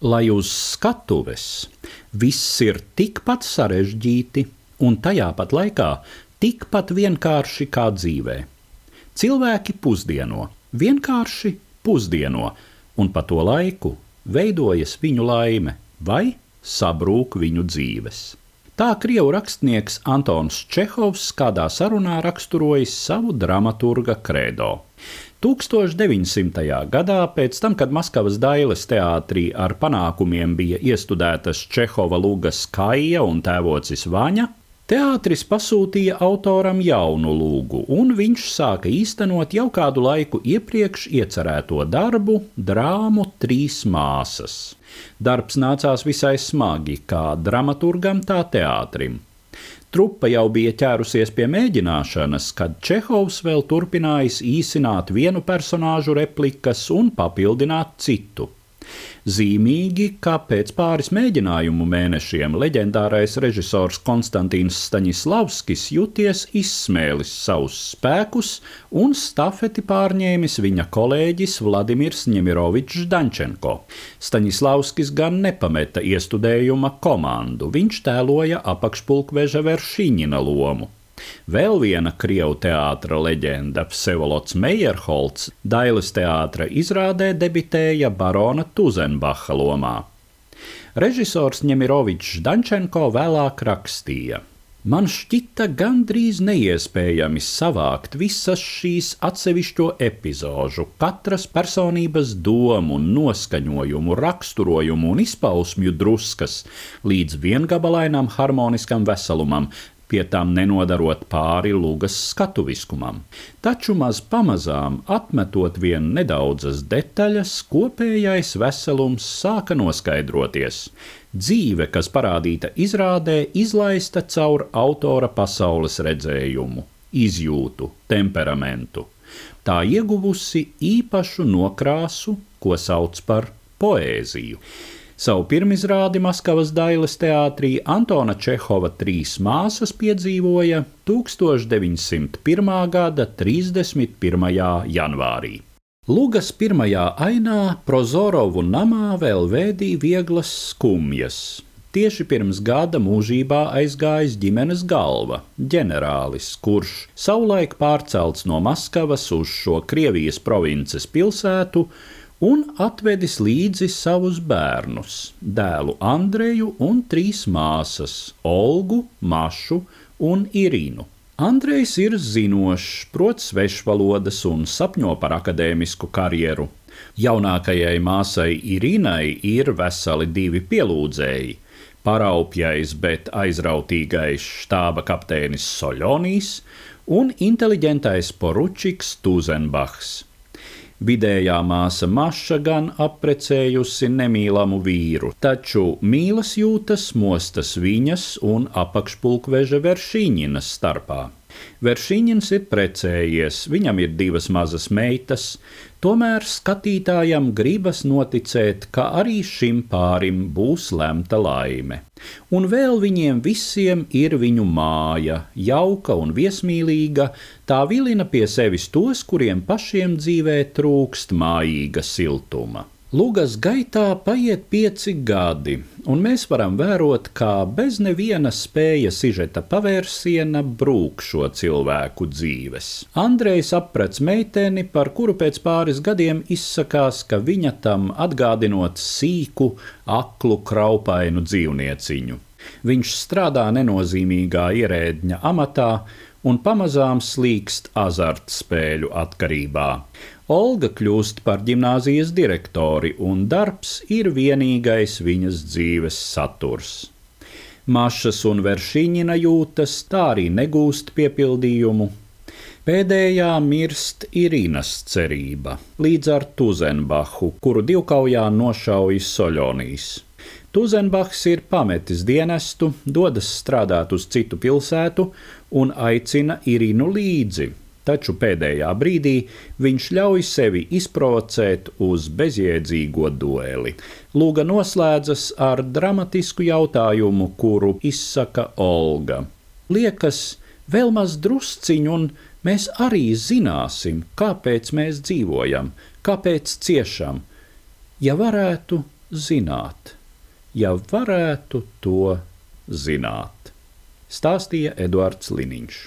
lai uz skatuves viss ir tikpat sarežģīti un tajā pat laikā tikpat vienkārši kā dzīvē. Cilvēki pusdieno, vienkārši pusdieno, un pa to laiku veidojas viņu laime vai sabrūk viņu dzīves. Tā krievu rakstnieks Antons Čehovs kādā sarunā raksturojis savu dramaturga kredo. 1900. gadā, pēc tam, kad Maskavas Dailes teātrī ar panākumiem bija iestudētas Čehova Lūgas Kaija un tēvocis Vaņa, Teātris pasūtīja autoram jaunu lūgu, un viņš sāka īstenot jau kādu laiku iepriekš iecerēto darbu, drāmu Trīs māsas. Darbs nācās visai smagi, kā dramaturgam, tā teātrim. Trupa jau bija ķērusies pie mēģināšanas, kad Čehovs vēl turpinājis īsināt vienu personāžu replikas un papildināt citu. Zīmīgi, ka pēc pāris mēģinājumu mēnešiem leģendārais režisors Konstantīns Staņislavskis juties izsmēlis savus spēkus un stafeti pārņēmis viņa kolēģis Vladimirs Ņemirovičs Dančenko. Staņislavskis gan nepameta iestudējuma komandu, viņš tēloja apakšpulkveža Veršiņina lomu. Vēl viena krievu teātra leģenda, Vsevolods Meierholts, Dailes teātra izrādē debitēja barona Tuzenbacha lomā. Režisors Ņemirovičs Dančenko vēlāk rakstīja. Man šķita gandrīz neiespējami savākt visas šīs atsevišķo epizožu, katras personības domu, noskaņojumu, raksturojumu un izpausmju druskas līdz viengabalainam harmoniskam veselumam, pie tām nenodarot pāri lūgas skatuviskumam. Taču maz pamazām, atmetot vien nedaudzas detaļas, kopējais veselums sāka noskaidroties. Dzīve, kas parādīta izrādē, izlaista caur autora pasaules redzējumu, izjūtu, temperamentu. Tā ieguvusi īpašu nokrāsu, ko sauc par poēziju. Savu pirmizrādi Maskavas Dailes teātrī Antona Čehova trīs māsas piedzīvoja 1901. gada 31. janvārī. Lugas pirmajā ainā Prozorovu namā vēl vēdīja vieglas skumjas. Tieši pirms gada mūžībā aizgājis ģimenes galva, ģenerālis, kurš savulaik pārcelts no Maskavas uz šo Krievijas provinces pilsētu, un atvedis līdzi savus bērnus, dēlu Andreju un trīs māsas - Olgu, Mašu un Irinu. Andrejs ir zinošs, prot svešvalodas un sapņo par akadēmisku karjeru. Jaunākajai māsai Irinai ir veseli divi pielūdzēji - paraupjais, bet aizrautīgais štāba kapteinis Soļonijs un inteliģentais poručiks Tuzenbachs. Vidējā māsa Maša gan apprecējusi nemīlamu vīru, taču mīlas jūtas mostas viņas un apakšpulkveža veršīņinas starpā. Veršīņins ir precējies, viņam ir divas mazas meitas, Tomēr skatītājam gribas noticēt, ka arī šim pārim būs lemta laime. Un vēl viņiem visiem ir viņu māja, jauka un viesmīlīga, tā vilina pie sevis tos, kuriem pašiem dzīvē trūkst mājīga siltuma. Lūgas gaitā paiet pieci gadi, un mēs varam vērot, kā bez neviena spēja sižeta pavērsiena brūk šo cilvēku dzīves. Andrejs aprec meiteni, par kuru pēc pāris gadiem izsakās, ka viņa tam atgādinot sīku, aklu, kraupainu dzīvnieciņu. Viņš strādā nenozīmīgā ierēdņa amatā, un pamazām slīkst azartspēļu atkarībā. Olga kļūst par gimnāzijas direktori, un darbs ir vienīgais viņas dzīves saturs. Mašas un veršiņina jūtas tā arī negūst piepildījumu. Pēdējā mirst Irīnas cerība, līdz ar Tuzenbachu, kuru divkaujā nošauja Soļonijas. Tuzenbachs ir pametis dienestu, dodas strādāt uz citu pilsētu un aicina Irinu līdzi, taču pēdējā brīdī viņš ļauj sevi izprovocēt uz bezjēdzīgo dueli. Lūga noslēdzas ar dramatisku jautājumu, kuru izsaka Olga. Liekas, vēl maz drusciņu, un mēs arī zināsim, kāpēc mēs dzīvojam, kāpēc ciešam. Ja varētu, zināt, ja varētu to zināt, stāstīja Eduards Liniņš.